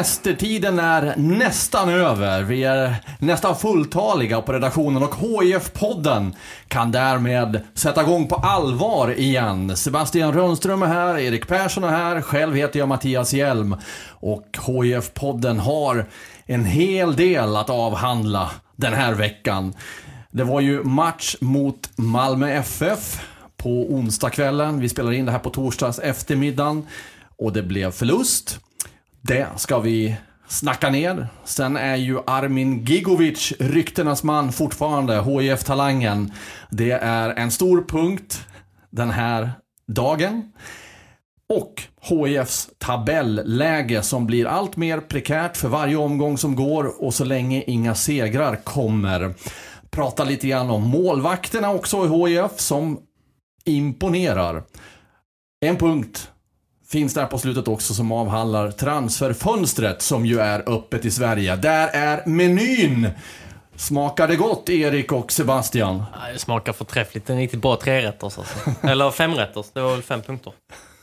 Semestertiden är nästan över. Vi är nästan fulltaliga på redaktionen och HIF-podden kan därmed sätta igång på allvar igen. Sebastian Rönnström är här, Erik Persson är här, själv heter jag Mattias Hjelm. Och HIF-podden har en hel del att avhandla den här veckan. Det var ju match mot Malmö FF på onsdagskvällen. Vi spelar in det här på torsdags eftermiddagen och det blev förlust. Det ska vi snacka ner. Sen är ju Armin Gigovic ryktenas man fortfarande, hif talangen Det är en stor punkt den här dagen. Och HIFs tabelläge som blir allt mer prekärt för varje omgång som går och så länge inga segrar kommer. Prata lite grann om målvakterna också i HIF som imponerar. En punkt finns där på slutet också som avhandlar transferfönstret som ju är öppet i Sverige. Där är menyn! Smakar det gott, Erik och Sebastian? det smakar förträffligt. En riktigt bra trerätters alltså. Eller femrätters. Det var väl fem punkter.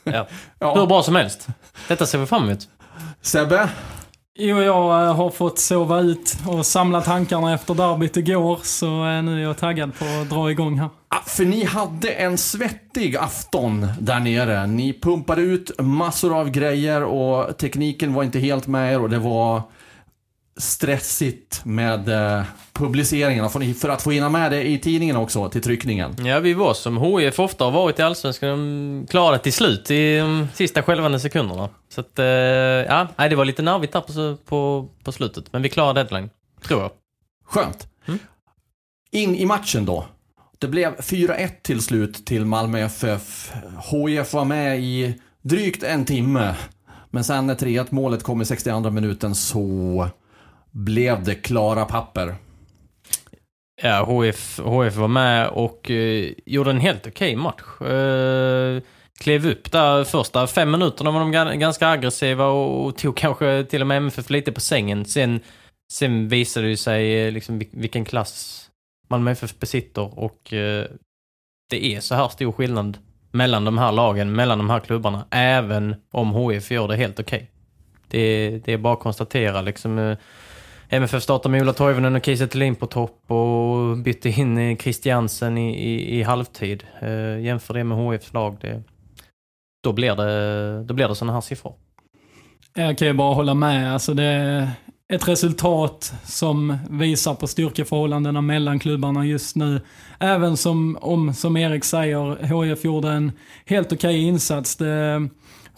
Ja. ja. Hur bra som helst. Detta ser vi fram emot. Sebbe? Jo, jag eh, har fått sova ut och samla tankarna efter derbyt igår, så eh, nu är jag taggad på att dra igång här. Ah, för ni hade en svettig afton där nere. Ni pumpade ut massor av grejer och tekniken var inte helt med er och det var stressigt med eh, publiceringarna för att få hinna med det i tidningen också till tryckningen. Ja, vi var som HIF ofta har varit i Allsvenskan klarade till slut i de sista skälvande sekunderna. Så att, eh, ja, det var lite nervigt där på, på, på slutet. Men vi klarade deadline, tror jag. Skönt. Mm. In i matchen då. Det blev 4-1 till slut till Malmö FF. HIF var med i drygt en timme. Men sen när 3-1 målet kom i 62 minuten så blev det klara papper. Ja, HF, HF var med och eh, gjorde en helt okej okay match. Eh, klev upp där första fem minuterna var de ganska aggressiva och, och tog kanske till och med MFF lite på sängen. Sen, sen visade det sig eh, liksom vilken klass Malmö FF besitter och eh, det är så här stor skillnad mellan de här lagen, mellan de här klubbarna, även om HF gör det helt okej. Okay. Det, det, är bara att konstatera liksom. Eh, MFF startade med Ola Toivonen och Kiese Thelin på topp och bytte in eh, Christiansen i, i, i halvtid. Eh, jämför det med HFs lag, det, då blir det, då blir det sådana här siffror. Jag kan ju bara hålla med. Alltså det är ett resultat som visar på styrkeförhållandena mellan klubbarna just nu. Även som, om, som Erik säger, HF gjorde en helt okej okay insats. Det,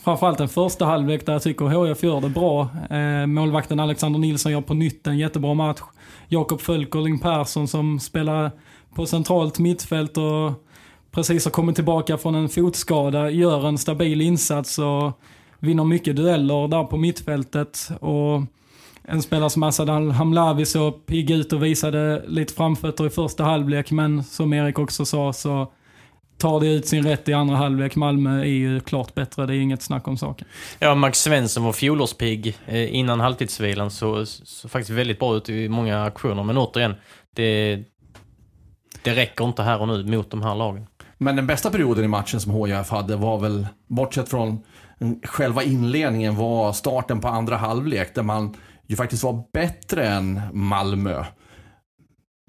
framförallt den första halvlek där jag tycker HIF gör det bra. Eh, målvakten Alexander Nilsson gör på nytt en jättebra match. Jakob Fölkerling Persson som spelar på centralt mittfält och precis har kommit tillbaka från en fotskada gör en stabil insats och vinner mycket dueller där på mittfältet. Och en spelare som Asad Hamlavi så pigg ut och visade lite framfötter i första halvlek men som Erik också sa så tar det ut sin rätt i andra halvlek. Malmö är ju klart bättre, det är inget snack om saken. Ja, Max Svensson var fjolårspigg eh, innan halvtidsvilan, så, så faktiskt väldigt bra ut i många aktioner. Men återigen, det, det räcker inte här och nu mot de här lagen. Men den bästa perioden i matchen som HIF hade var väl, bortsett från själva inledningen, var starten på andra halvlek där man ju faktiskt var bättre än Malmö.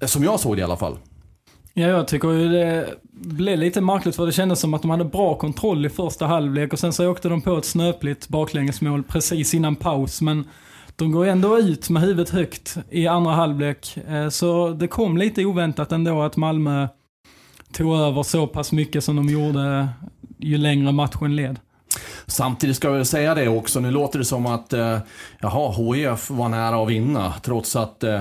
Som jag såg det i alla fall. Ja, jag tycker ju det blev lite märkligt för det kändes som att de hade bra kontroll i första halvlek och sen så åkte de på ett snöpligt baklängesmål precis innan paus. Men de går ändå ut med huvudet högt i andra halvlek. Eh, så det kom lite oväntat ändå att Malmö tog över så pass mycket som de gjorde ju längre matchen led. Samtidigt ska jag säga det också, nu låter det som att eh, jaha, HIF var nära att vinna trots att eh,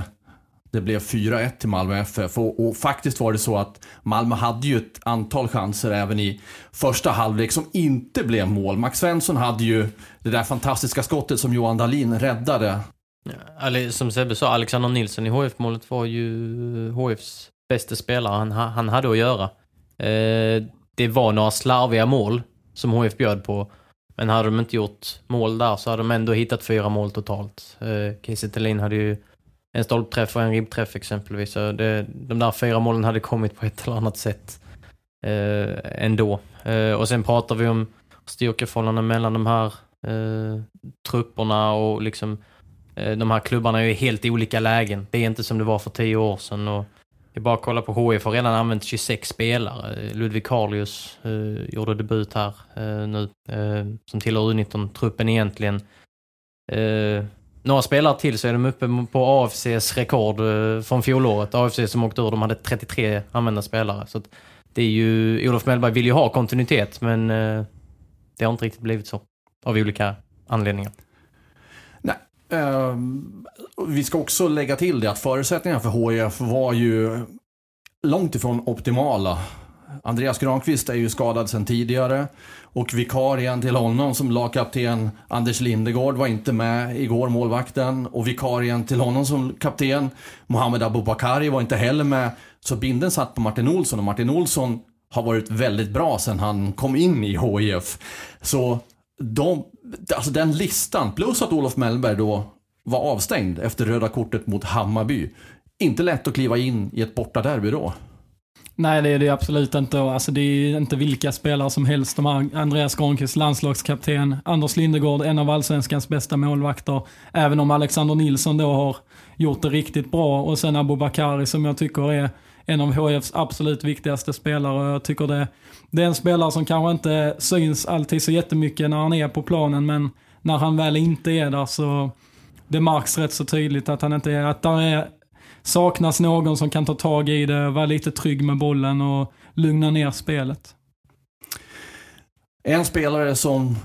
det blev 4-1 till Malmö FF och, och, faktiskt var det så att Malmö hade ju ett antal chanser även i första halvlek som inte blev mål. Max Svensson hade ju det där fantastiska skottet som Johan Dahlin räddade. Ja, som Sebbe sa, Alexander Nilsson i HF-målet var ju HFs bästa spelare han, han hade att göra. Eh, det var några slarviga mål som HF bjöd på. Men hade de inte gjort mål där så hade de ändå hittat fyra mål totalt. Eh, Kiese hade ju en stolpträff och en ribbträff exempelvis. Så det, de där fyra målen hade kommit på ett eller annat sätt eh, ändå. Eh, och sen pratar vi om styrkeförhållanden mellan de här eh, trupperna och liksom eh, de här klubbarna är ju helt i olika lägen. Det är inte som det var för tio år sedan. Och det är bara att kolla på HIF har redan använt 26 spelare. Eh, Ludvig Karlius eh, gjorde debut här eh, nu, eh, som tillhör U19-truppen egentligen. Eh, några spelare till så är de uppe på AFCs rekord eh, från fjolåret. AFC som åkte ur, de hade 33 använda spelare. Så det är ju, Olof Mellberg vill ju ha kontinuitet, men eh, det har inte riktigt blivit så. Av olika anledningar. Nej, eh, vi ska också lägga till det att förutsättningarna för HIF var ju långt ifrån optimala. Andreas Granqvist är ju skadad sedan tidigare. Och vikarien till honom som lagkapten Anders Lindegård var inte med igår, målvakten. Och vikarien till honom som kapten, Mohamed Abubakari, var inte heller med. Så binden satt på Martin Olsson och Martin Olsson har varit väldigt bra sedan han kom in i HIF. Så de, alltså den listan, plus att Olof Mellberg då var avstängd efter röda kortet mot Hammarby. Inte lätt att kliva in i ett bortaderby då. Nej, det är det absolut inte. Alltså, det är inte vilka spelare som helst. De har Andreas Granqvist, landslagskapten. Anders Lindegård, en av allsvenskans bästa målvakter. Även om Alexander Nilsson då har gjort det riktigt bra. Och sen Abu Bakari som jag tycker är en av HFs absolut viktigaste spelare. Jag tycker det, det är en spelare som kanske inte syns alltid så jättemycket när han är på planen, men när han väl inte är där så det märks rätt så tydligt att han inte är, att där är saknas någon som kan ta tag i det, vara lite trygg med bollen och lugna ner spelet. En spelare som,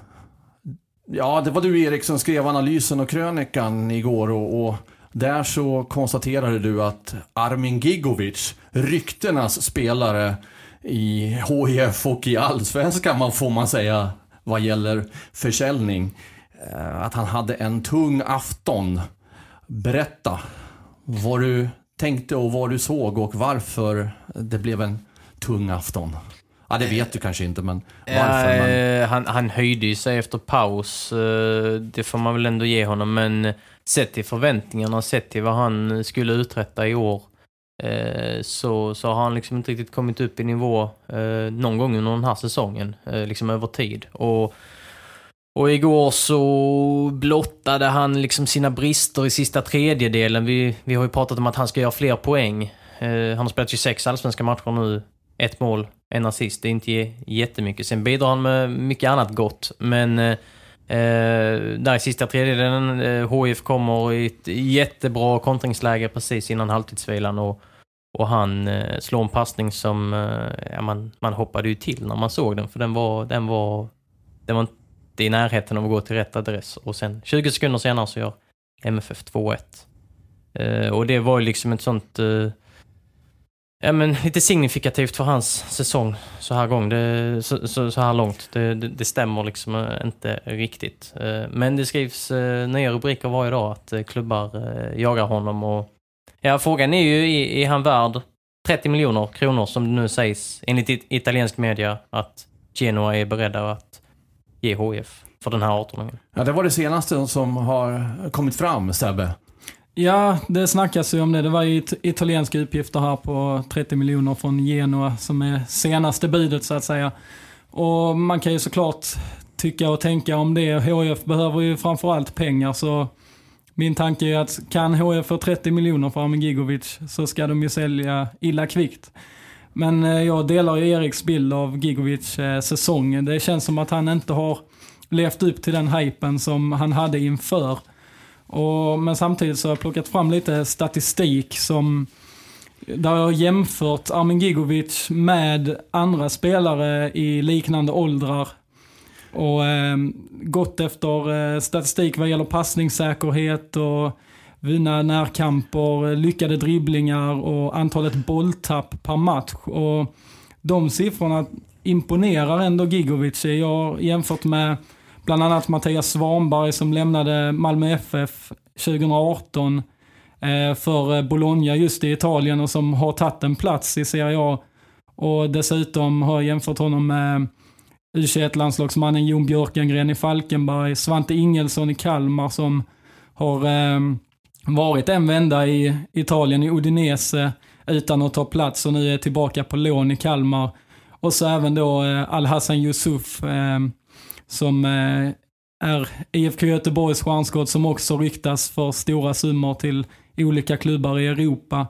ja det var du Erik som skrev analysen och krönikan igår och, och där så konstaterade du att Armin Gigovic, ryktenas spelare i HIF och i Allsvenskan man får man säga vad gäller försäljning. Eh, att han hade en tung afton. Berätta vad du tänkte och vad du såg och varför det blev en tung afton. Ja, det vet du kanske inte, men varför? Ja, men... han, han höjde ju sig efter paus. Eh, det får man väl ändå ge honom, men sett till förväntningarna, sett till vad han skulle uträtta i år, eh, så, så har han liksom inte riktigt kommit upp i nivå eh, någon gång under den här säsongen, liksom över tid. Och och igår så blottade han liksom sina brister i sista tredjedelen. Vi, vi har ju pratat om att han ska göra fler poäng. Eh, han har spelat 26 allsvenska matcher nu. Ett mål, en assist. Det är inte jättemycket. Sen bidrar han med mycket annat gott. Men eh, eh där i sista tredjedelen, eh, HIF kommer i ett jättebra kontringsläge precis innan halvtidsvilan. Och, och han eh, slår en passning som... Eh, ja, man, man hoppade ju till när man såg den. För den var... Den var, den var inte i närheten av att gå till rätt adress. Och sen 20 sekunder senare så gör MFF 2-1. Eh, och det var ju liksom ett sånt... Eh, ja men lite signifikativt för hans säsong så här, gång. Det, så, så, så, här långt. Det, det, det, stämmer liksom eh, inte riktigt. Eh, men det skrivs eh, nya rubriker varje dag att eh, klubbar eh, jagar honom och... Ja, frågan är ju, är, är han värd 30 miljoner kronor som det nu sägs enligt italiensk media att Genoa är beredda att GHF för den här 18-åringen. Ja, det var det senaste som har kommit fram, Sebbe. Ja, det snackas ju om det. Det var ju italienska uppgifter här på 30 miljoner från Genoa som är senaste budet så att säga. Och man kan ju såklart tycka och tänka om det. HF behöver ju framförallt pengar så min tanke är att kan HF få 30 miljoner för Gigovic så ska de ju sälja illa kvickt. Men eh, jag delar ju Eriks bild av Gigovic eh, säsong. Det känns som att han inte har levt upp till den hypen som han hade inför. Och, men samtidigt så har jag plockat fram lite statistik som där jag har jämfört Armin Gigovic med andra spelare i liknande åldrar. Och eh, gått efter eh, statistik vad gäller passningssäkerhet och vunna närkamper, eh, lyckade dribblingar och antalet bolltapp per match. Och de siffrorna imponerar ändå Gigovic. Jag har jämfört med bland annat Mattias Svanberg som lämnade Malmö FF 2018 eh, för eh, Bologna just i Italien och som har tagit en plats i Serie A. Och dessutom har jag jämfört honom med U21-landslagsmannen Jon Björkengren i Falkenberg, Svante Ingelsson i Kalmar som har eh, varit en vända i Italien, i Udinese, utan att ta plats och nu är tillbaka på lån i Kalmar. Och så även då eh, Al-Hassan Yusuf eh, som eh, är IFK Göteborgs stjärnskott som också ryktas för stora summor till olika klubbar i Europa.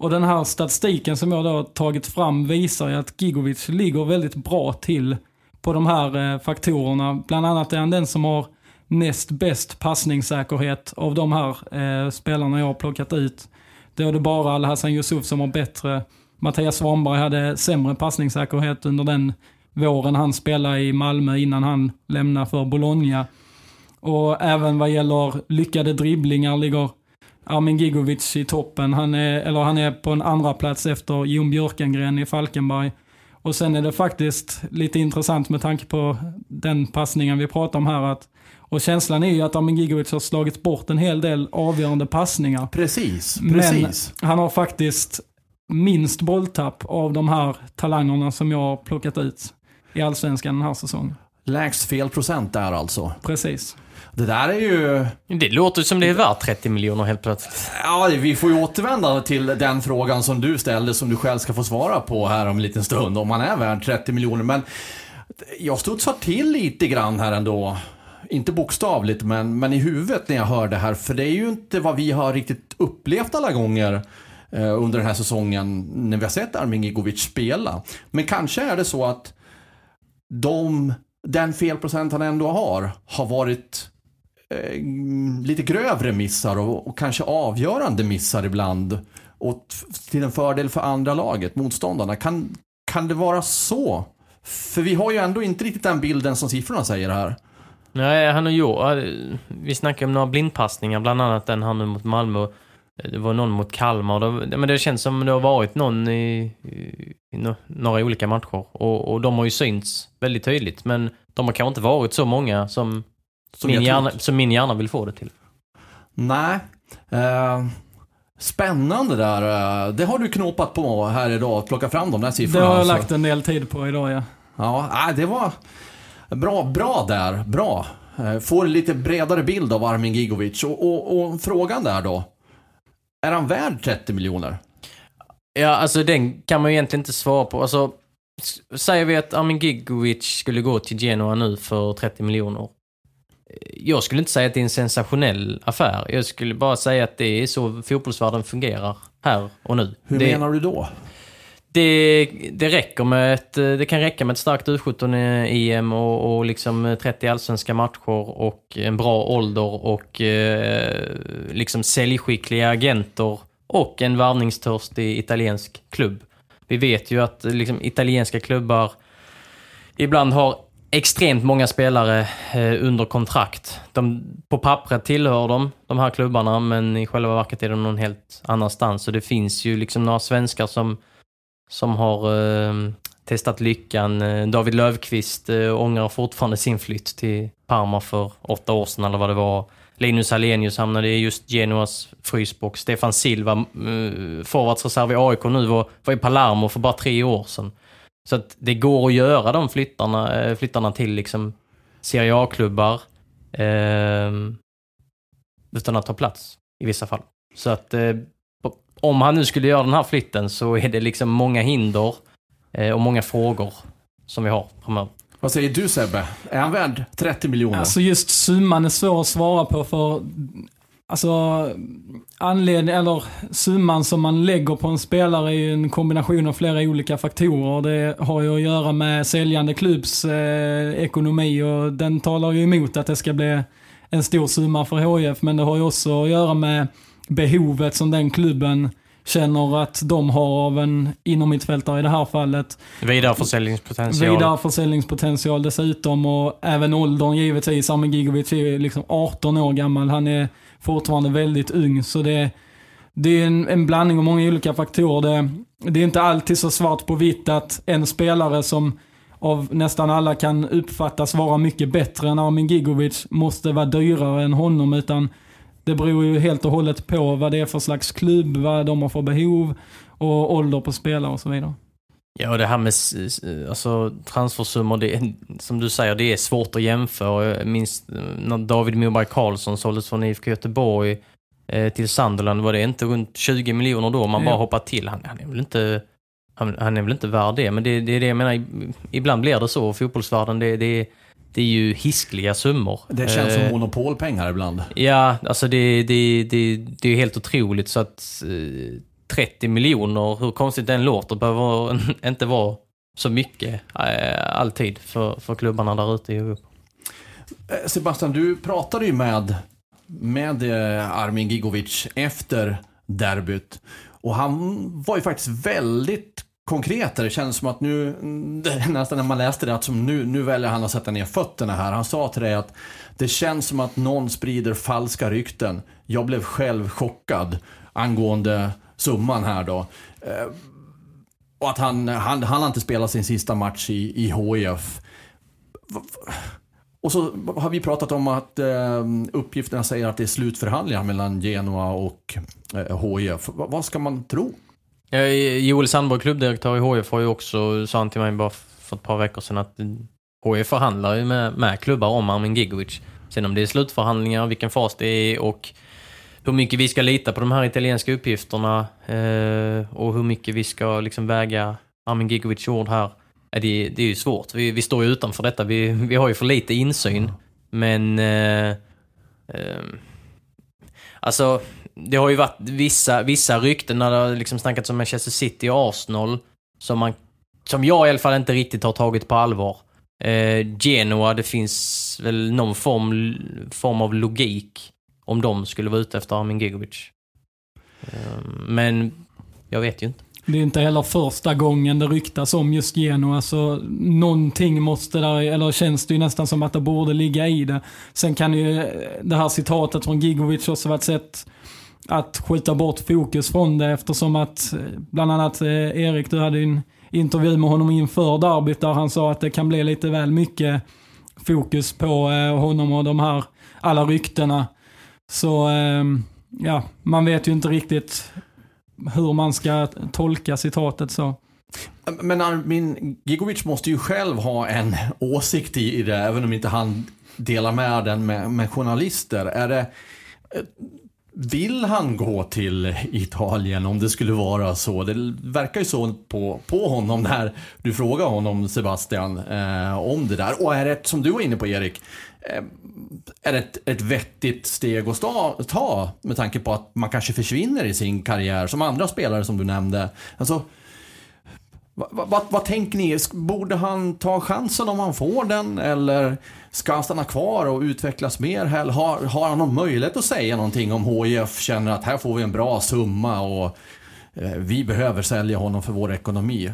Och den här statistiken som jag då tagit fram visar ju att Gigovic ligger väldigt bra till på de här eh, faktorerna. Bland annat är han den som har näst bäst passningssäkerhet av de här eh, spelarna jag har plockat ut. Då är det bara Al-Hassan Yusuf som har bättre. Mattias Svanberg hade sämre passningssäkerhet under den våren han spelade i Malmö innan han lämnade för Bologna. Och även vad gäller lyckade dribblingar ligger Armin Gigovic i toppen. Han är, eller han är på en andra plats efter Jon Björkengren i Falkenberg. Och sen är det faktiskt lite intressant med tanke på den passningen vi pratar om här att och känslan är ju att Armin Gigovic har slagit bort en hel del avgörande passningar. Precis, precis. Men han har faktiskt minst bolltapp av de här talangerna som jag har plockat ut i Allsvenskan den här säsongen. Lägst felprocent där alltså. Precis. Det där är ju... Det låter som det är värt 30 miljoner helt plötsligt. Ja, vi får ju återvända till den frågan som du ställde, som du själv ska få svara på här om en liten stund, om han är värd 30 miljoner. Men jag studsar till lite grann här ändå. Inte bokstavligt, men, men i huvudet när jag hör det här. För det är ju inte vad vi har riktigt upplevt alla gånger eh, under den här säsongen när vi har sett Armin Gigovic spela. Men kanske är det så att de, den felprocent han ändå har, har varit eh, lite grövre missar och, och, kanske avgörande missar ibland. Och till en fördel för andra laget, motståndarna. Kan, kan det vara så? För vi har ju ändå inte riktigt den bilden som siffrorna säger här. Nej, han har gjort... Vi snackade om några blindpassningar, bland annat den han nu mot Malmö. Det var någon mot Kalmar. Det, men det känns som det har varit någon i, i, några olika matcher. Och, och, de har ju synts väldigt tydligt. Men de har kanske inte varit så många som, som, min, hjärna, som min hjärna vill få det till. Nej. Uh, spännande där. Eh, det har du knåpat på här idag, plocka fram de där siffrorna. Det har jag alltså. lagt en del tid på idag, ja. Ja, det var bra, bra där. Bra. Eh, får en lite bredare bild av Armin Gigovic. Och, och, och frågan där då. Är han värd 30 miljoner? Ja, alltså den kan man ju egentligen inte svara på. Alltså, säger vi att Armin Gigovic skulle gå till Genoa nu för 30 miljoner. Jag skulle inte säga att det är en sensationell affär. Jag skulle bara säga att det är så fotbollsvärlden fungerar här och nu. Hur det, menar du då? Det, det, räcker med ett, det kan räcka med ett starkt U17-EM och, och liksom 30 allsvenska matcher och en bra ålder och eh, liksom säljskickliga agenter och en varvningstörstig italiensk klubb. Vi vet ju att liksom, italienska klubbar ibland har extremt många spelare eh, under kontrakt. De, på pappret tillhör de de här klubbarna, men i själva verket är de någon helt annanstans. Så det finns ju liksom några svenskar som som har eh, testat lyckan. Eh, David Löfqvist eh, ångrar fortfarande sin flytt till Parma för åtta år sedan eller vad det var. Linus Alenius hamnade i just Genoas frysbox. Stefan Silva, eh, forwardsreserv i AIK nu, var, var i Palermo för bara tre år sedan. Så att det går att göra de flyttarna, eh, flyttarna till liksom Serie A-klubbar eh, utan att ta plats i vissa fall. Så att eh, om han nu skulle göra den här flytten så är det liksom många hinder eh, och många frågor som vi har framöver. Vad säger du Sebbe? Är han värd 30 miljoner? Alltså just summan är svår att svara på för Alltså, anledning, eller summan som man lägger på en spelare är ju en kombination av flera olika faktorer. Det har ju att göra med säljande klubbs eh, ekonomi och den talar ju emot att det ska bli en stor summa för HIF. Men det har ju också att göra med behovet som den klubben känner att de har av en innermittfältare i det här fallet. Vidareförsäljningspotential. Vidareförsäljningspotential dessutom och även åldern givetvis. Armin Gigovic är liksom 18 år gammal. Han är fortfarande väldigt ung. Så det, det är en, en blandning av många olika faktorer. Det, det är inte alltid så svart på vitt att en spelare som av nästan alla kan uppfattas vara mycket bättre än Armin Gigovic måste vara dyrare än honom. Utan det beror ju helt och hållet på vad det är för slags klubb, vad de har för behov och ålder på spelare och så vidare. Ja, och det här med alltså, transfersummor, det är, som du säger, det är svårt att jämföra. Jag minns när David Moberg Karlsson såldes från IFK Göteborg eh, till Sunderland, var det inte runt 20 miljoner då? Man bara hoppar till. Han, han, är väl inte, han, han, är väl inte värd det, men det, det är det jag menar. Ibland blir det så. Fotbollsvärlden, det, det, det är ju hiskliga summor. Det känns som eh, monopolpengar ibland. Ja, alltså det, det, det, det är helt otroligt så att 30 eh, miljoner, hur konstigt den låter, behöver inte vara så mycket eh, alltid för, för klubbarna där ute i Europa. Sebastian, du pratade ju med, med Armin Gigovic efter derbyt. Och han var ju faktiskt väldigt konkret. Det känns som att nu, nästan när man läste det, att som nu, nu väljer han att sätta ner fötterna här. Han sa till dig att det känns som att någon sprider falska rykten. Jag blev själv chockad angående summan här då. Eh, och att han, han, han har inte spelat sin sista match i, i HIF. Och så har vi pratat om att eh, uppgifterna säger att det är slutförhandlingar mellan Genoa och eh, HIF. V vad ska man tro? Joel Sandborg, klubbdirektör i HF, har ju också, sa han till mig bara för ett par veckor sedan att HF förhandlar ju med, med klubbar om Armin Gigovic. Sen om det är slutförhandlingar, vilken fas det är och hur mycket vi ska lita på de här italienska uppgifterna eh, och hur mycket vi ska liksom väga Armin Gigovic ord här. Eh, det, det är ju svårt. Vi, vi står ju utanför detta. Vi, vi har ju för lite insyn. Men... Eh, eh, alltså, det har ju varit vissa, vissa rykten när det har liksom snackats om Manchester City och Arsenal som, man, som jag i alla fall inte riktigt har tagit på allvar. Eh, Genoa, det finns väl någon form, form av logik om de skulle vara ute efter Armin Gigovic. Eh, men jag vet ju inte. Det är inte heller första gången det ryktas om just Genoa, så någonting måste där, eller känns det ju nästan som att det borde ligga i det. Sen kan ju det här citatet från Gigovic också vara ett sätt att skjuta bort fokus från det eftersom att eh, bland annat eh, Erik, du hade en intervju med honom inför derbyt där han sa att det kan bli lite väl mycket fokus på eh, honom och de här alla ryktena. Så ehm, ja, man vet ju inte riktigt hur man ska tolka citatet så. Men Armin Gigovic måste ju själv ha en åsikt i det, även om inte han delar med den med, med journalister. Är det, vill han gå till Italien om det skulle vara så? Det verkar ju så på, på honom när du frågar honom Sebastian eh, om det där. Och är det, som du var inne på Erik, eh, är det ett, ett vettigt steg att sta, ta med tanke på att man kanske försvinner i sin karriär som andra spelare som du nämnde? Alltså, vad, vad, vad, tänker ni? Borde han ta chansen om han får den? Eller ska han stanna kvar och utvecklas mer? Eller har, har han någon möjlighet att säga någonting om HIF känner att här får vi en bra summa och eh, vi behöver sälja honom för vår ekonomi?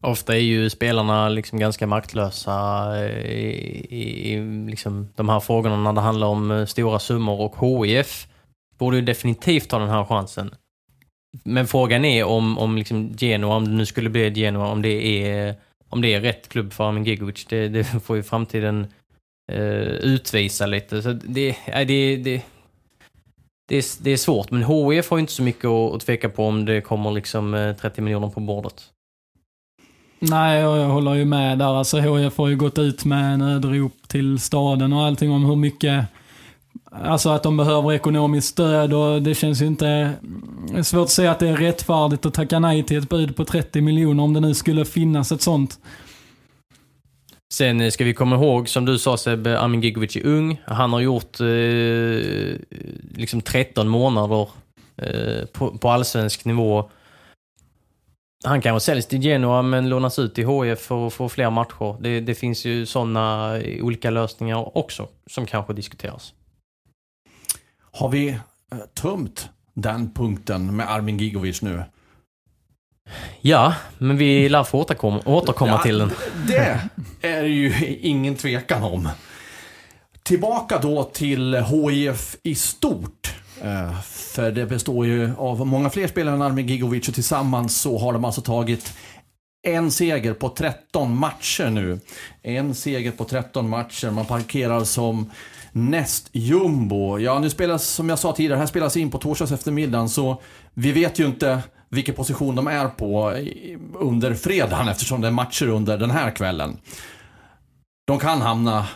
Ofta är ju spelarna liksom ganska maktlösa eh, i, i, i liksom de här frågorna när det handlar om eh, stora summor och HIF borde ju definitivt ta den här chansen. Men frågan är om, om liksom Genoa, om det nu skulle bli Genoa, om det är, om det är rätt klubb för Armin Gigovic. Det, det får ju framtiden eh, utvisa lite. Så det, äh, det, det, det, är, det är svårt, men HIF har ju inte så mycket att, att tveka på om det kommer liksom eh, 30 miljoner på bordet. Nej, jag håller ju med där. Alltså HIF har ju gått ut med nödrop till staden och allting om hur mycket Alltså att de behöver ekonomiskt stöd och det känns ju inte... Mm, svårt att säga att det är rättfärdigt att tacka nej till ett bud på 30 miljoner om det nu skulle finnas ett sånt. Sen eh, ska vi komma ihåg, som du sa Sebbe, Amin Gigovic är ung. Han har gjort eh, liksom 13 månader eh, på, på allsvensk nivå. Han kanske säljs till Genoa men lånas ut till HF för att få fler matcher. Det, det finns ju sådana olika lösningar också som kanske diskuteras. Har vi eh, tömt den punkten med Armin Gigovic nu. Ja, men vi lär få återkomma, återkomma Ja, till den. Det är ju ingen tvekan om. Tillbaka då till HIF i stort. Eh, För det består ju av många fler spelare än Armin Gigovic och tillsammans så har de alltså tagit en seger på 13 matcher nu. En seger på 13 matcher. Man parkerar som näst jumbo. Ja, nu spelas, som jag sa tidigare, här spelas in på torsdags eftermiddagen så vi vet ju inte vilken position de är på under fredagen eftersom det är matcher under den här kvällen. De kan hamna,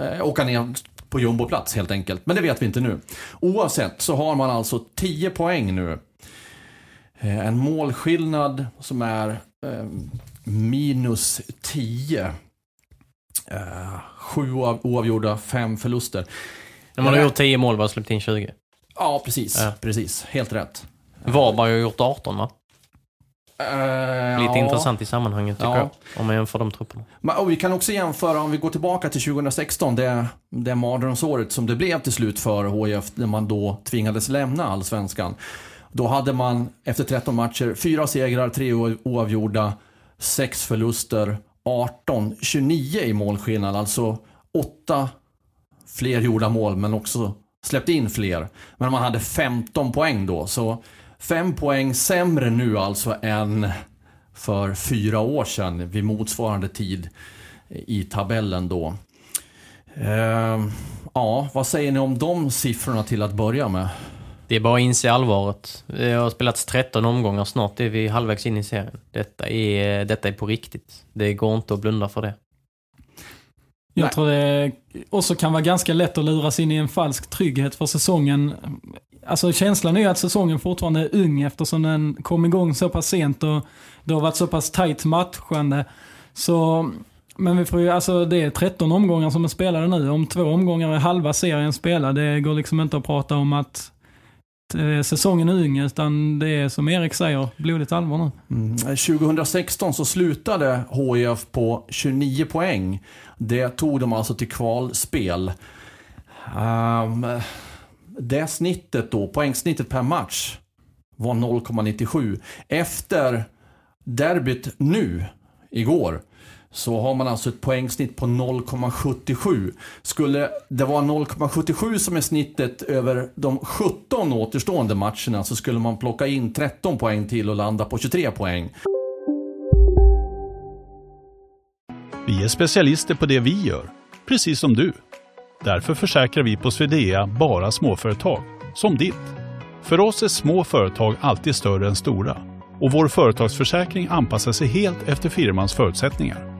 eh, åka ner på jumboplats helt enkelt. Men det vet vi inte nu. Oavsett så har man alltså 10 poäng nu. Eh, En målskillnad som är eh, minus 10. Eh, sju oav- oavgjorda, fem förluster. De har gjort 10 mål, bara släppt in 20. Ja, precis. Ja. Precis. Helt rätt. Varberg har gjort 18 va? Eh, Lite ja. intressant i sammanhanget tycker Ja. jag. Om man jämför de trupperna. Men, vi kan också jämföra, om vi går tillbaka till 2016, det, det mardrömsåret som det blev till slut för HIF, när man då tvingades lämna allsvenskan. Då hade man efter 13 matcher, fyra segrar, tre oavgjorda, sex förluster, 18, 29 i målskillnad, alltså åtta fler gjorda mål, men också släppt in fler. Men man hade 15 poäng då, så fem poäng sämre nu alltså än för fyra år sedan vid motsvarande tid i tabellen då. Ehm, ja, vad säger ni om de siffrorna till att börja med? Det är bara att inse allvaret. Det har spelats 13 omgångar snart. Det är vi halvvägs in i serien. Detta är, detta är på riktigt. Det går inte att blunda för det. Jag Nej. tror det också kan vara ganska lätt att luras in i en falsk trygghet för säsongen. Alltså känslan är ju att säsongen fortfarande är ung eftersom den kom igång så pass sent och det har varit så pass tajt matchande. Så, men vi får ju, alltså det är 13 omgångar som är spelade nu. Om två omgångar är halva serien spelad. Det går liksom inte att prata om att Eh, säsongen är ung, utan det är som Erik säger, blodigt allvar nu. Mm. 2016 så slutade HIF på 29 poäng. Det tog de alltså till kvalspel. Um, det snittet då, poängsnittet per match var 0,97. Efter derbyt nu, igår, så har man alltså ett poängsnitt på 0,77. Skulle det vara 0,77 som är snittet över de 17 återstående matcherna så skulle man plocka in 13 poäng till och landa på 23 poäng. Vi är specialister på det vi gör, precis som du. Därför försäkrar vi på Swedea bara småföretag, som ditt. För oss är små företag alltid större än stora och vår företagsförsäkring anpassar sig helt efter firmans förutsättningar.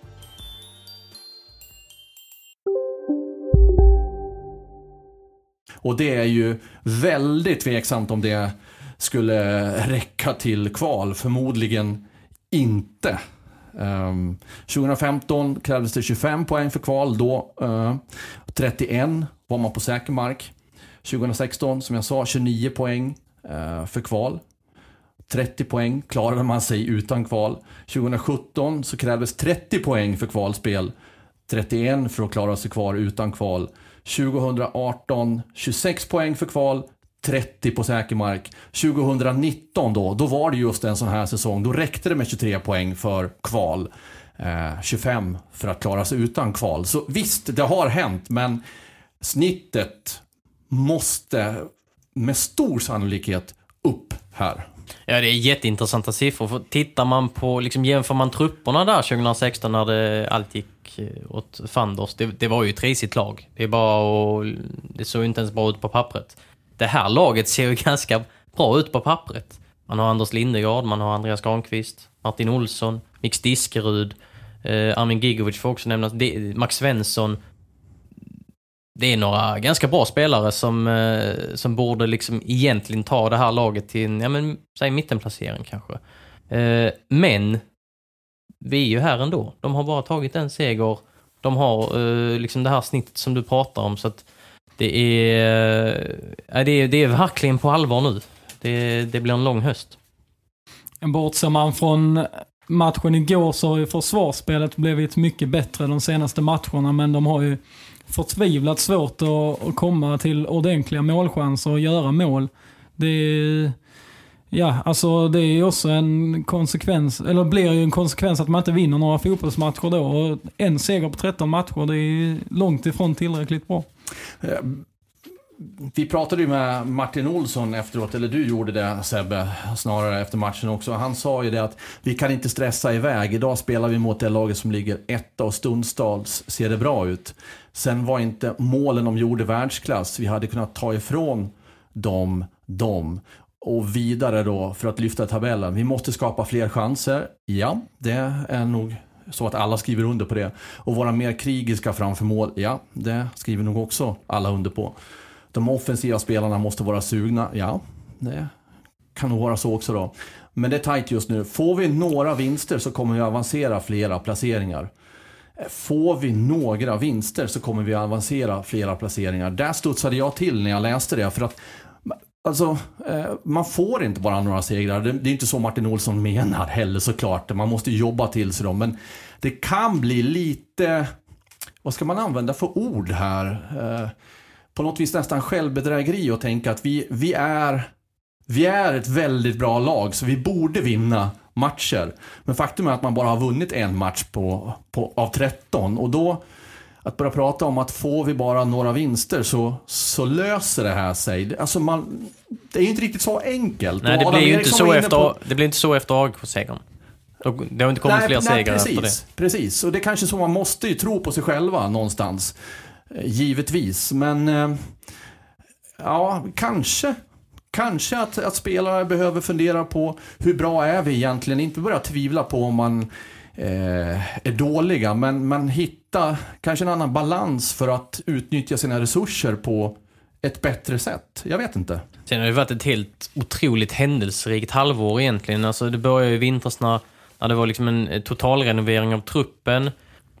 Och det är ju väldigt tveksamt om det skulle räcka till kval. Förmodligen inte. Ehm, 2015 krävdes det 25 poäng för kval. Då ehm, 31 var man på säker mark. 2016, som jag sa, 29 poäng eh, för kval. 30 poäng klarade man sig utan kval. 2017 så krävdes 30 poäng för kvalspel. 31 för att klara sig kvar utan kval. 2018 26 poäng för kval. 30 på säker mark. 2019 då, då var det just en sån här säsong. Då räckte det med 23 poäng för kval. Eh, 25 för att klara sig utan kval. Så visst, det har hänt, men snittet måste med stor sannolikhet upp här. Ja, det är jätteintressanta siffror. För tittar man på, liksom jämför man trupperna där 2016 när det allt gick eh, åt fanders. Det, det var ju ett risigt lag. Det är bara och Det såg inte ens bra ut på pappret. Det här laget ser ju ganska bra ut på pappret. Man har Anders Lindegard, man har Andreas Granqvist, Martin Olsson, Mix Diskerud, eh, Armin Gigovic får också nämnas, Max Svensson. Det är några ganska bra spelare som, eh, som borde liksom egentligen ta det här laget till en, ja men, säg mittenplacering kanske. Eh, men vi är ju här ändå. De har bara tagit en seger. De har eh, liksom det här snittet som du pratar om. Så att det är, eh, det är, det är verkligen på allvar nu. Det, det blir en lång höst. Bortser man från matchen igår så har ju försvarsspelet blivit mycket bättre de senaste matcherna, men de har ju förtvivlat svårt att, att komma till ordentliga målchanser och göra mål. Det är, ja, alltså det är också en konsekvens, eller blir ju en konsekvens att man inte vinner några fotbollsmatcher då. Och en seger på 13 matcher, det är långt ifrån tillräckligt bra. Eh, vi pratade ju med Martin Olsson efteråt, eller du gjorde det Sebbe, snarare efter matchen också. Han sa ju det att vi kan inte stressa iväg. Idag spelar vi mot det laget som ligger etta och stundstals ser det bra ut. Sen var inte målen de gjorde världsklass. Vi hade kunnat ta ifrån dem, dem och vidare då för att lyfta tabellen. Vi måste skapa fler chanser. Ja, det är nog så att alla skriver under på det. Och vara mer krigiska framför mål. Ja, det skriver nog också alla under på. De offensiva spelarna måste vara sugna. Ja, det kan nog vara så också då. Men det är tajt just nu. Får vi några vinster så kommer vi avancera flera placeringar. Får vi några vinster så kommer vi avancera flera placeringar. Där studsade jag till när jag läste det. För att Alltså, eh, man får inte bara några segrar. Det, är inte så Martin Olsson menar heller såklart. Man måste jobba till sig dem. Men det kan bli lite, vad ska man använda för ord här? Eh, på något vis nästan självbedrägeri att tänka att vi, vi, är, vi är ett väldigt bra lag så vi borde vinna matcher. Men faktum är att man bara har vunnit en match på, på, av 13 och då att börja prata om att får vi bara några vinster så, så löser det här sig. Alltså man, det är ju inte riktigt så enkelt. Nej, det blir ju inte så, efter, på... det blir inte så efter AIK-segern. Det har inte kommit nej, fler nej, segrar precis, efter det. Precis, och det är kanske så man måste ju tro på sig själva någonstans. Eh, givetvis, men eh, ja, kanske. Kanske att, att spelare behöver fundera på hur bra är vi egentligen? Inte börja tvivla på om man eh, är dåliga, men, men hitta kanske en annan balans för att utnyttja sina resurser på ett bättre sätt. Jag vet inte. Sen har det varit ett helt otroligt händelserikt halvår egentligen. Alltså det började i vintras när, när det var liksom en eh, totalrenovering av truppen.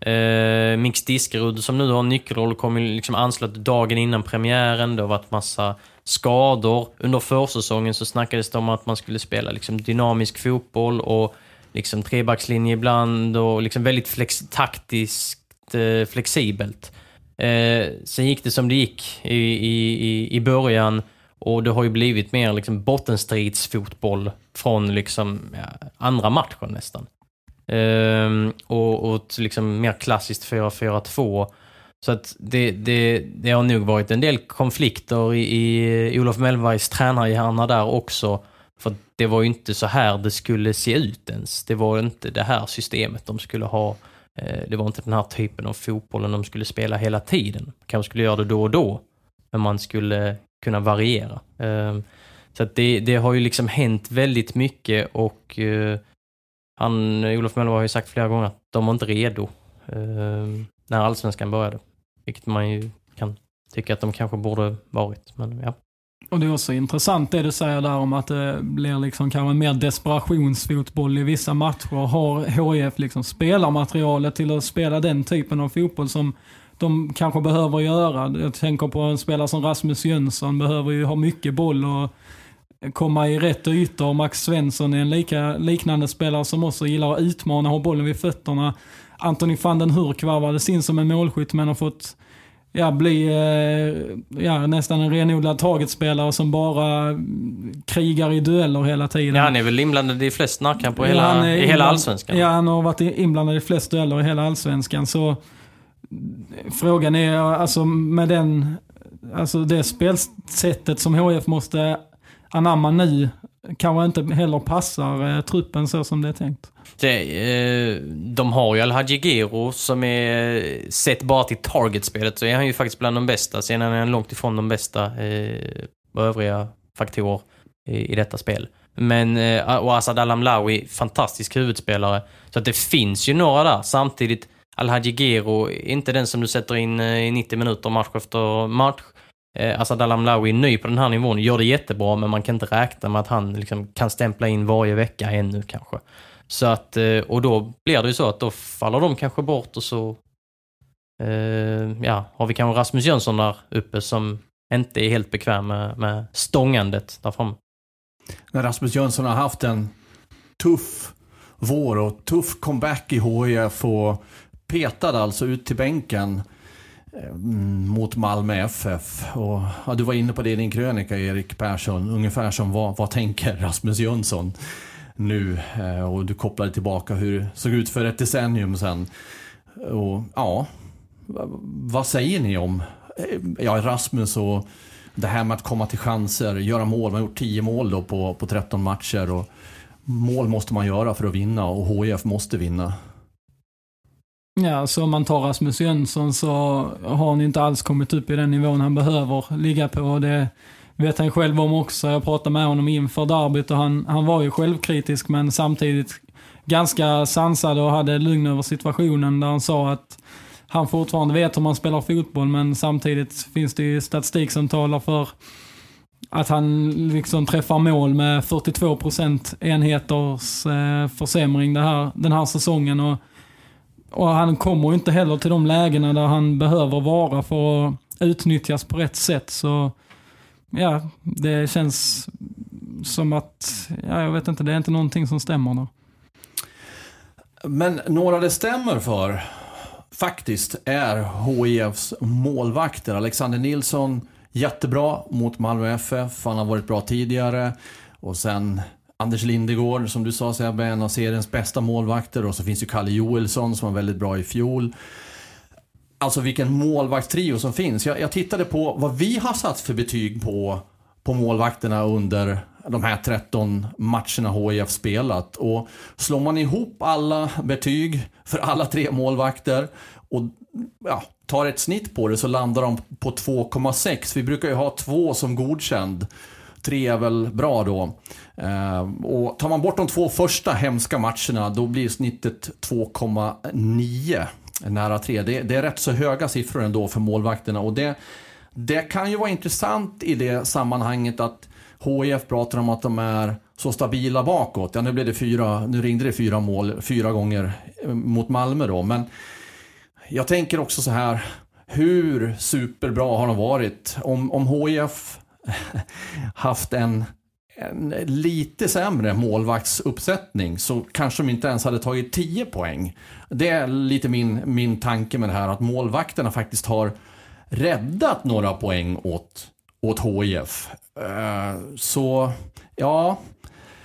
Eh, Mix Diskerud som nu har en nyckelroll kom liksom anslöt dagen innan premiären. Det har varit massa skador. Under försäsongen så snackades det om att man skulle spela liksom dynamisk fotboll och liksom trebackslinje ibland och liksom väldigt flex taktiskt eh, flexibelt. Eh, sen gick det som det gick i, i, i början och det har ju blivit mer liksom bottenstridsfotboll från liksom ja, andra matchen nästan. Ehm, och, och liksom mer klassiskt 4-4-2. Så att det, det, det har nog varit en del konflikter i, i Olof Mellbergs tränarhjärna där också. För det var ju inte så här det skulle se ut ens. Det var inte det här systemet de skulle ha. Eh, det var inte den här typen av fotbollen de skulle spela hela tiden. Kanske skulle göra det då och då, men man skulle kunna variera. Ehm, så att det, det har ju liksom hänt väldigt mycket och eh, han, Olof Möller har ju sagt flera gånger att de var inte redo eh, när allsvenskan började. Vilket man ju kan tycka att de kanske borde varit. Men ja. Och det är också intressant det du säger där om att det blir liksom kanske mer desperationsfotboll i vissa matcher. Har HIF liksom spelarmaterialet till att spela den typen av fotboll som de kanske behöver göra? Jag tänker på en spelare som Rasmus Jönsson, behöver ju ha mycket boll och komma i rätt ytor. Och Max Svensson är en lika, liknande spelare som också gillar att utmana, ha bollen vid fötterna. Anthony van den Hurk varvades in som en målskytt men har fått ja, bli eh, ja, nästan en renodlad targetspelare som bara krigar i dueller hela tiden. Ja, han är väl inblandad i flest närkamper ja, i hela allsvenskan? Ja, han har varit inblandad i flest dueller i hela allsvenskan. Så frågan är, alltså med den, alltså det spelsättet som HF måste anamma nu kanske inte heller passar eh, truppen så som det är tänkt. Det, eh, de har ju Alhaji Gero som är, sett bara till targetspelet så är han ju faktiskt bland de bästa. Sen är han långt ifrån de bästa eh, övriga faktorer i, i detta spel. Men, eh, och Asad Al-Amlawi, fantastisk huvudspelare. Så att det finns ju några där. Samtidigt, Al-Hadji Gero, inte den som du sätter in eh, i 90 minuter match efter match. Eh, Asad Al-Amlawi är ny på den här nivån, gör det jättebra men man kan inte räkna med att han liksom kan stämpla in varje vecka ännu kanske. Så att, eh, och då blir det ju så att då faller de kanske bort och så eh, ja, har vi kanske Rasmus Jönsson där uppe som inte är helt bekväm med, med stångandet där framme. När Rasmus Jönsson har haft en tuff vår och tuff comeback i HIF och petad alltså ut till bänken Mm, mot Malmö FF. Och, ja, du var inne på det i din krönika Erik Persson, ungefär som vad, vad tänker Rasmus Jönsson nu? Eh, och du kopplade tillbaka hur det såg ut för ett decennium sedan. Och ja, vad säger ni om eh, ja, Rasmus och det här med att komma till chanser, göra mål. Man har gjort 10 mål då på, på 13 matcher. Och mål måste man göra för att vinna och HIF måste vinna. Ja, så om man tar Rasmus Jönsson så har han inte alls kommit upp i den nivån han behöver ligga på. Det vet han själv om också. Jag pratade med honom inför derbyt och han, han var ju självkritisk men samtidigt ganska sansad och hade lugn över situationen där han sa att han fortfarande vet hur man spelar fotboll men samtidigt finns det ju statistik som talar för att han liksom träffar mål med 42% enheters eh, försämring det här, den här säsongen. Och, och han kommer inte heller till de lägena där han behöver vara för att utnyttjas på rätt sätt. Så ja, det känns som att, ja, jag vet inte, det är inte någonting som stämmer där. Men några det stämmer för faktiskt är HIFs målvakter. Alexander Nilsson, jättebra mot Malmö FF. Han har varit bra tidigare. Och sen Anders Lindegård, som du sa Sebbe, en av seriens bästa målvakter. Och så finns ju Kalle Joelsson som var väldigt bra i fjol. Alltså vilken målvaktstrio som finns. Jag, jag, tittade på vad vi har satt för betyg på, på målvakterna under de här 13 matcherna HIF spelat. Och slår man ihop alla betyg för alla tre målvakter och ja, tar ett snitt på det så landar de på 2,6. Vi brukar ju ha två som godkänd. Tre är väl bra då. Eh, och tar man bort de två första hemska matcherna då blir snittet 2,9. Nära 3. Det, det, är rätt så höga siffror ändå för målvakterna. Och det, det kan ju vara intressant i det sammanhanget att HIF pratar om att de är så stabila bakåt. Ja, nu, blev det fyra, nu ringde det fyra mål fyra gånger eh, mot Malmö då. Men jag tänker också så här. Hur superbra har de varit? Om, om HIF haft en, en lite sämre målvaktsuppsättning så kanske de inte ens hade tagit 10 poäng. Det är lite min, min tanke med det här att målvakterna faktiskt har räddat några poäng åt, åt HIF. Uh, eh, så, ja.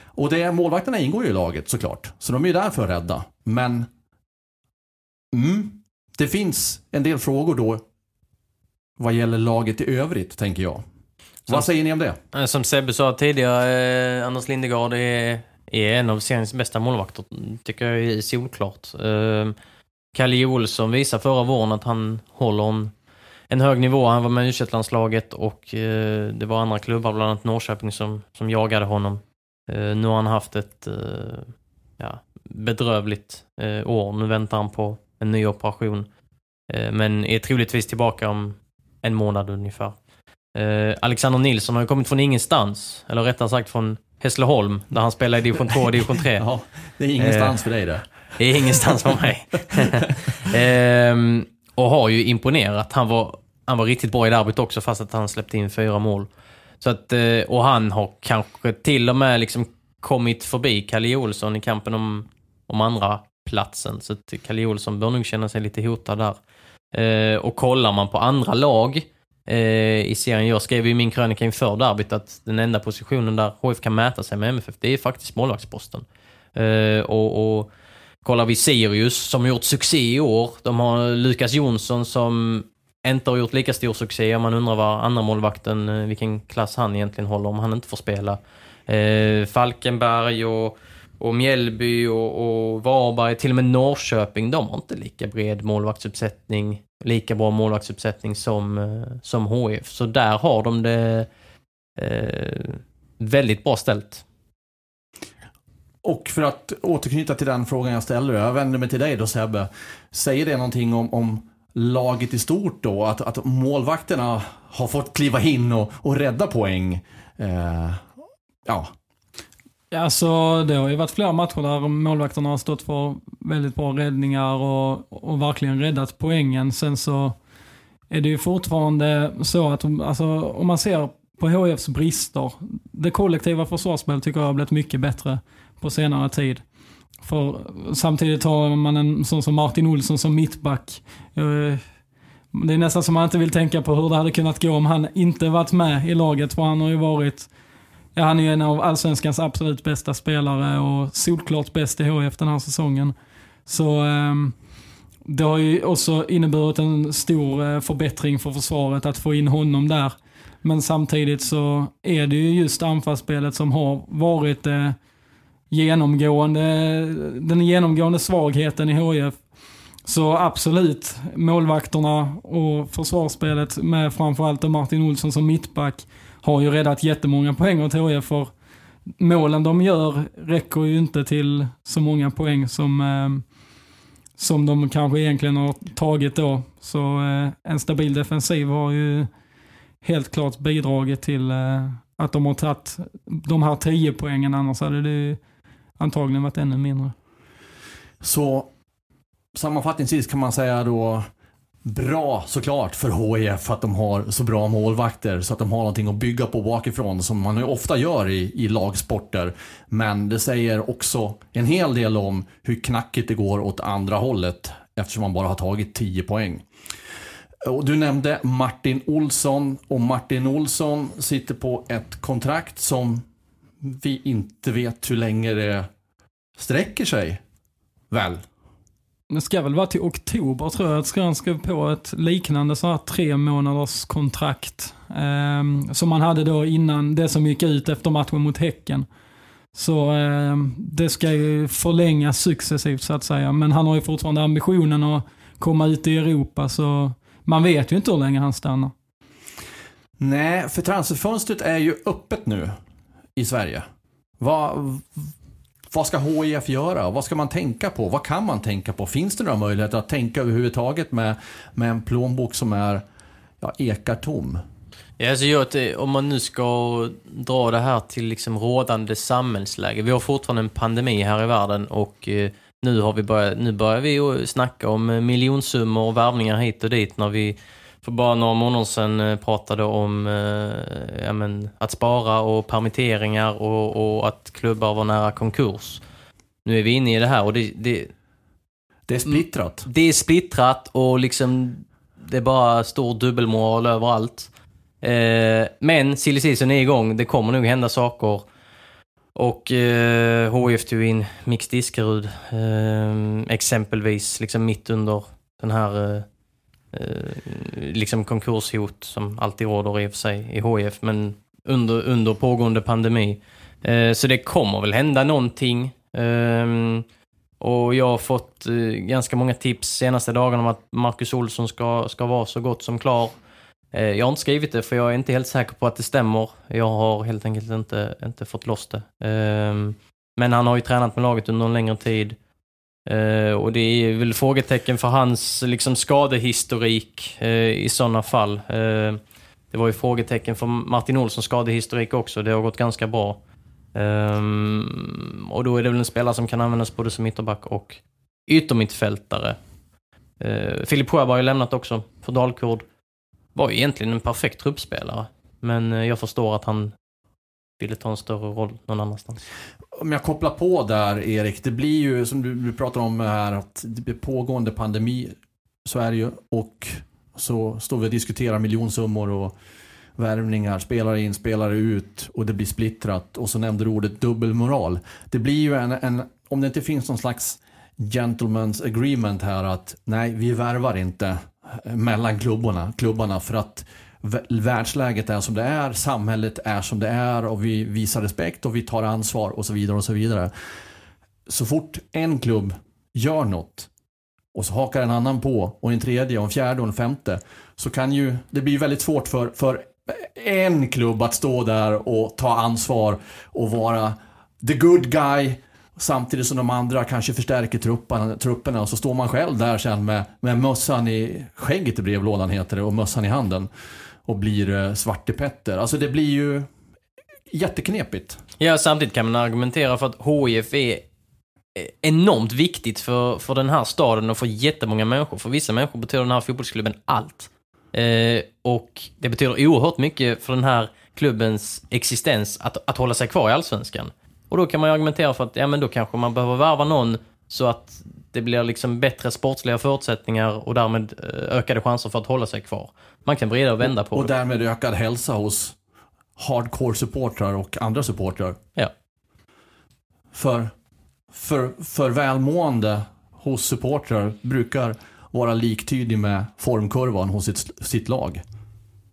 Och det, målvakterna ingår ju i laget såklart. Så de är ju där för att rädda. Men... Mm, det finns en del frågor då vad gäller laget i övrigt, tänker jag. Som, vad säger ni om det? Eh, som Sebbe sa tidigare, eh, Anders Lindegård är, är en av seriens bästa målvakter. Tycker jag är solklart. Eh, Kalle Olsson visar förra våren att han håller en, en hög nivå. Han var med i landslaget och eh, det var andra klubbar, bland annat Norrköping, som, som jagade honom. Eh, nu har han haft ett eh, ja, bedrövligt år. Nu väntar han på en ny operation. Eh, men är troligtvis tillbaka om en månad ungefär. Eh, Alexander Nilsson har ju kommit från ingenstans, eller rättare sagt från Hässleholm, där han spelar i division 2 och division 3. ja, det är ingenstans för dig det. Det är ingenstans för mig. ehm, och har ju imponerat. Han var, han var riktigt bra i derbyt också, fast att han släppte in fyra mål. Så att, eh, och han har kanske till och med liksom kommit förbi Kalle Olsson i kampen om, om andra platsen. Så att Kalle Olsson bör nog känna sig lite hotad där. Eh, och kollar man på andra lag eh, Eh, i serien, jag skrev i min krönika inför derbyt att den enda positionen där HF kan mäta sig med MFF, det är faktiskt målvaktsposten. Eh, och, och kollar vi Sirius som gjort succé i år, de har Lukas Jonsson som inte har gjort lika stor succé. Om man undrar vad andra målvakten, eh, vilken klass han egentligen håller om han inte får spela. Eh, Falkenberg och och Mjällby och, och Varberg, till och med Norrköping, de har inte lika bred målvaktsuppsättning, lika bra målvaktsuppsättning som, eh, som HF. Så där har de det eh, väldigt bra ställt. Och för att återknyta till den frågan jag ställer. jag vänder mig till dig då Sebbe. Säger det någonting om, om laget i stort då? Att, att målvakterna har fått kliva in och, och rädda poäng? Eh, ja, Alltså, det har ju varit flera matcher där målvakterna har stått för väldigt bra räddningar och, och verkligen räddat poängen. Sen så är det ju fortfarande så att alltså, om man ser på HFs brister, det kollektiva försvarsspelet tycker jag har blivit mycket bättre på senare tid. För samtidigt har man en sån som Martin Olsson som mittback. Eh, det är nästan som man inte vill tänka på hur det hade kunnat gå om han inte varit med i laget. För han har ju varit, ja han är ju en av allsvenskans absolut bästa spelare och solklart bäst i HIF den här säsongen. Så ehm, det har ju också inneburit en stor eh, förbättring för försvaret att få in honom där. Men samtidigt så är det ju just anfallsspelet som har varit eh, genomgående, den genomgående svagheten i HIF. Så absolut, målvakterna och försvarsspelet med framförallt Martin Olsson som mittback har ju räddat jättemånga poäng åt HIF för målen de gör räcker ju inte till så många poäng som, eh, som de kanske egentligen har tagit då. Så eh, en stabil defensiv har ju helt klart bidragit till eh, att de har tagit de här 10 poängen, annars hade det ju antagligen varit ännu mindre. Så sammanfattningsvis kan man säga då bra såklart för HIF att de har så bra målvakter så att de har någonting att bygga på bakifrån som man ju ofta gör i, i lagsporter. Men det säger också en hel del om hur knackigt det går åt andra hållet eftersom man bara har tagit 10 poäng. Och du nämnde Martin Olsson och Martin Olsson sitter på ett kontrakt som vi inte vet hur länge det sträcker sig. Väl? Det ska väl vara till oktober tror jag att han skrev på ett liknande så här tre månaders kontrakt. Eh, som man hade då innan det som gick ut efter matchen mot Häcken. Så eh, det ska ju förlängas successivt så att säga. Men han har ju fortfarande ambitionen att komma ut i Europa så man vet ju inte hur länge han stannar. Nej, för transferfönstret är ju öppet nu i Sverige. Vad, vad ska HIF göra? Vad ska man tänka på? Vad kan man tänka på? Finns det några möjligheter att tänka överhuvudtaget med, med en plånbok som är ja, ekar tom? Ja, alltså jag, eh, om man nu ska dra det här till liksom rådande samhällsläge. Vi har fortfarande en pandemi här i världen och eh, nu, har vi börjat, nu börjar vi snacka om eh, miljonsummor och värvningar hit och dit när vi för bara några månader sedan eh, pratade om eh, ja, men, att spara och permitteringar och, och, att klubbar var nära konkurs. Nu är vi inne i det här och det, det, Det är splittrat. det är splittrat och liksom det är bara stor dubbelmoral överallt. Eh, men silly season är igång, det kommer nog hända saker. Och eh, HIF tog in Mix Diskerud eh, exempelvis, liksom mitt under den här eh, Eh, liksom konkurshot som alltid råder i och för sig i HIF, men under, under pågående pandemi. Eh, så det kommer väl hända någonting. Ehm, och jag har fått eh, ganska många tips senaste dagarna om att Marcus Olsson ska, ska vara så gott som klar. Jag har inte skrivit det för jag är inte helt säker på att det stämmer. Jag har helt enkelt inte, inte fått loss det. Ehm, men han har ju tränat med laget under en längre tid. Eh, och det är väl frågetecken för hans liksom, skadehistorik eh, i sådana fall. Eh, det var ju frågetecken för Martin Olssons skadehistorik också. Det har gått ganska bra. Ehm, och då är det väl en spelare som kan användas både som ytterback och yttermittfältare. Eh, uh, Filip Sjöberg har ju lämnat också för Dalkurd. Var ju egentligen en perfekt truppspelare. Men eh, jag förstår att han ville ta en större roll någon annanstans. Om jag kopplar på där Erik, det blir ju som du, du pratar om här att det blir pågående pandemi. Så är det ju. Och så står vi och diskuterar miljonsummor och värvningar, spelare in, spelare ut och det blir splittrat. Och så nämnde du ordet dubbelmoral. Det blir ju en, en om det inte finns någon slags gentleman's agreement här att nej, vi värvar inte mellan klubbarna, klubbarna för att världsläget är som det är, samhället är som det är och vi visar respekt och vi tar ansvar och så vidare och så vidare. Så fort en klubb gör något och så hakar en annan på och en tredje och en fjärde och en femte så kan ju det blir väldigt svårt för, för en klubb att stå där och ta ansvar och vara the good guy samtidigt som de andra kanske förstärker trupperna, trupperna och så står man själv där sen med, med mössan i skägget i brevlådan heter det och mössan i handen och blir eh, Svarte Petter. Alltså det blir ju jätteknepigt. Ja, samtidigt kan man argumentera för att HIF är eh, enormt viktigt för, för den här staden och för jättemånga människor. För vissa människor betyder den här fotbollsklubben allt. Eh, och det betyder oerhört mycket för den här klubbens existens att, att hålla sig kvar i Allsvenskan. Och då kan man ju argumentera för att ja, men då kanske man behöver värva någon så att det blir liksom bättre sportsliga förutsättningar och därmed eh, ökade chanser för att hålla sig kvar. Man kan vrida och vända på Och det. därmed ökad hälsa hos hardcore-supportrar och andra supportrar. Ja. För, för, för välmående hos supportrar brukar vara liktydig med formkurvan hos sitt, sitt lag.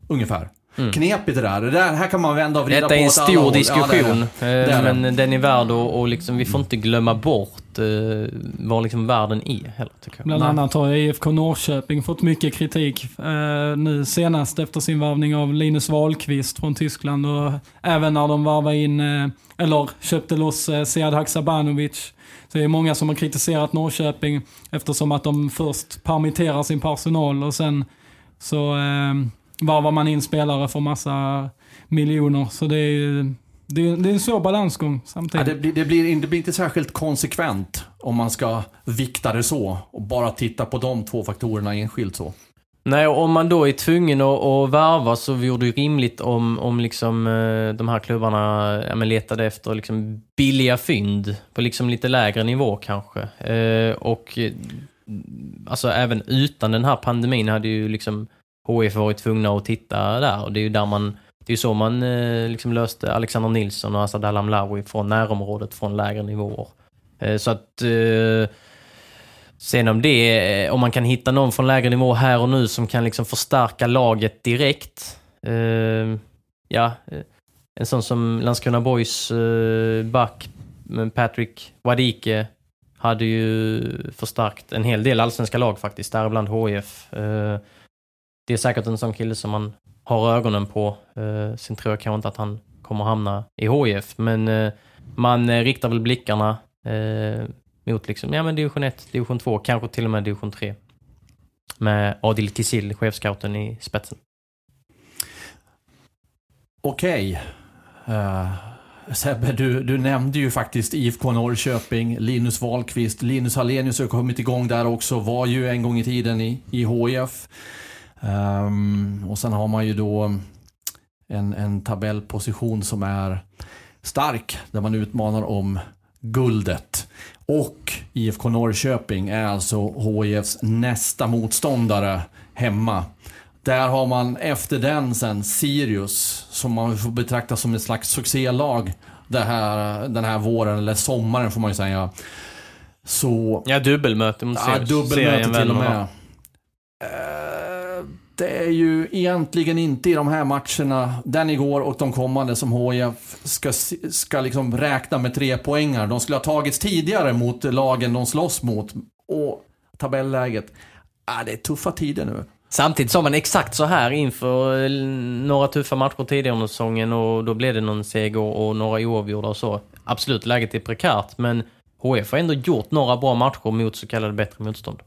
Ungefär. Knepigt det där. Det där. Här kan man vända och vrida Mm. Detta är på en åt alla stor håll. Ja, det är det. diskussion, Det är eh, men den är värd och, och liksom, vi får inte glömma bort eh, var liksom världen är heller, tycker jag. Bland annat har IFK Norrköping fått mycket kritik eh, nu senast efter sin varvning av Linus Wahlqvist från Tyskland och även när de varvade in, eh, eller köpte loss eh, Sead Haksabanovic. Så det är många som har kritiserat Norrköping eftersom att de först permitterar sin personal och sen så eh, varvar man in spelare för massa miljoner. Så det är det är, det är en svår balansgång Ja, samtidigt. det, blir, det, blir, det blir inte särskilt konsekvent om man ska vikta det så och bara titta på de två faktorerna enskilt så. Nej, och om man då är tvungen att, att värva så vore det ju rimligt om, om liksom, eh, de här klubbarna ja, men letade efter liksom billiga fynd på liksom lite lägre nivå kanske. Eh, och eh, alltså även utan den här pandemin hade ju liksom HIF varit tvungna att titta där och det är ju där man det är ju så man eh, liksom löste Alexander Nilsson och Asad Alamlawi från närområdet från lägre nivåer. Eh, så att eh, Sen om det, om man kan hitta någon från lägre nivå här och nu som kan liksom förstärka laget direkt. Ja, en sån som Landskrona Boys back Patrick Wadike hade ju förstärkt en hel del allsvenska lag faktiskt, däribland HIF det är säkert en sån kille som man har ögonen på. Eh, sen tror jag kanske inte att han kommer hamna i HIF, men eh, man eh, riktar väl blickarna eh, mot liksom, ja men division 1, division 2, kanske till och med division 3. Med Adil Kisil, chefscouten i spetsen. Okej. Eh, Sebbe, du, du nämnde ju faktiskt IFK Norrköping, Linus Wahlqvist. Linus Hallenius har kommit igång där också, var ju en gång i tiden i, i HIF. Ehm, och sen har man ju då en, en tabellposition som är stark, där man utmanar om guldet. Och IFK Norrköping är alltså HIFs nästa motståndare hemma. Där har man efter den sen Sirius, som man får betrakta som ett slags succélag det här, den här våren, eller sommaren får man ju säga. Så Ja, dubbelmöte mot Ja, Sirius. dubbelmöte Serien till och med. Det är ju egentligen inte i de här matcherna, den igår och de kommande, som HIF ska, ska liksom räkna med tre poängar. De skulle ha tagits tidigare mot lagen de slåss mot. Och tabelläget, ah, det är tuffa tider nu. Samtidigt sa man exakt så här inför eh, några tuffa matcher tidigare under säsongen och då blev det någon seger och några oavgjorda och så. Absolut, läget är prekärt, men HF har ändå gjort några bra matcher mot så kallade bättre motstånd.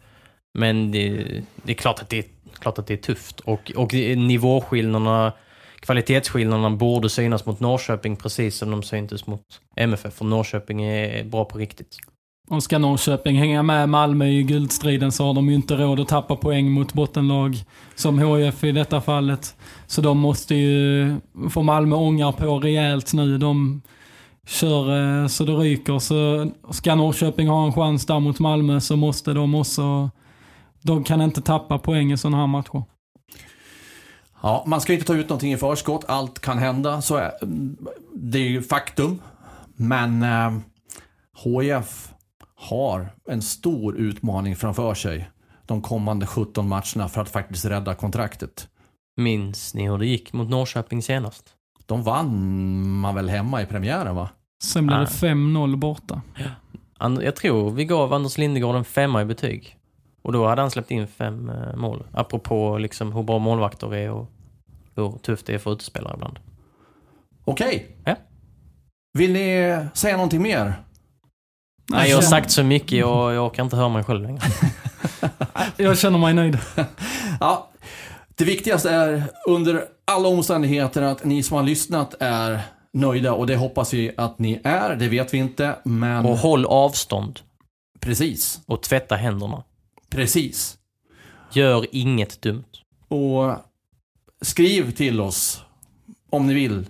Men det, det är klart att det är, klart att det är tufft och, och nivåskillnaderna, kvalitetsskillnaderna borde synas mot Norrköping precis som de syntes mot MFF, för Norrköping är bra på riktigt. Och ska Norrköping hänga med Malmö i guldstriden så har de ju inte råd att tappa poäng mot bottenlag som HIF i detta fallet. Så de måste ju få Malmö ångar på rejält nu. De kör eh, så det ryker. Så ska Norrköping ha en chans där mot Malmö så måste de också... De kan inte tappa poäng i sådana här matcher. Ja, man ska inte ta ut någonting i förskott. Allt kan hända. Så är, det är ju faktum. Men eh, HIF har en stor utmaning framför sig de kommande 17 matcherna för att faktiskt rädda kontraktet. Minns ni hur det gick mot Norrköping senast? De vann man väl hemma i premiären va? Sen blir det Nej. 5-0 borta. Jag tror vi gav Anders Lindegård en femma i betyg. Och då hade han släppt in fem eh, mål. Apropå liksom hur bra målvakter är och hur tufft det är för utespelare ibland. Okej. Ja. Vill ni säga någonting mer? Nej, jag har sagt så mycket och jag orkar inte höra mig själv längre. Jag känner mig nöjd. Ja, det viktigaste är under alla omständigheter att ni som har lyssnat är nöjda och det hoppas vi att ni är. Det vet vi inte, men Och håll avstånd. precis. Och tvätta händerna. Precis. Gör inget dumt. Och skriv till oss om ni vill.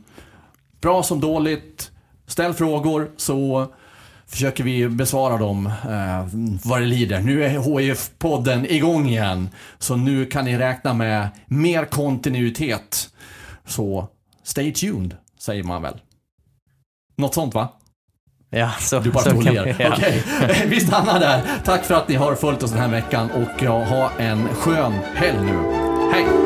Bra som dåligt. Ställ frågor så försöker vi besvara dem eh, vad det lider. Nu är HIF-podden igång igen. Så nu kan ni räkna med mer kontinuitet. Så stay tuned, säger man väl. Något sånt va? Ja, så, Du bara så kan vi- ja. Okej, vi stannar där. Tack för att ni har följt oss den här veckan och ja, ha en skön helg nu. Hej!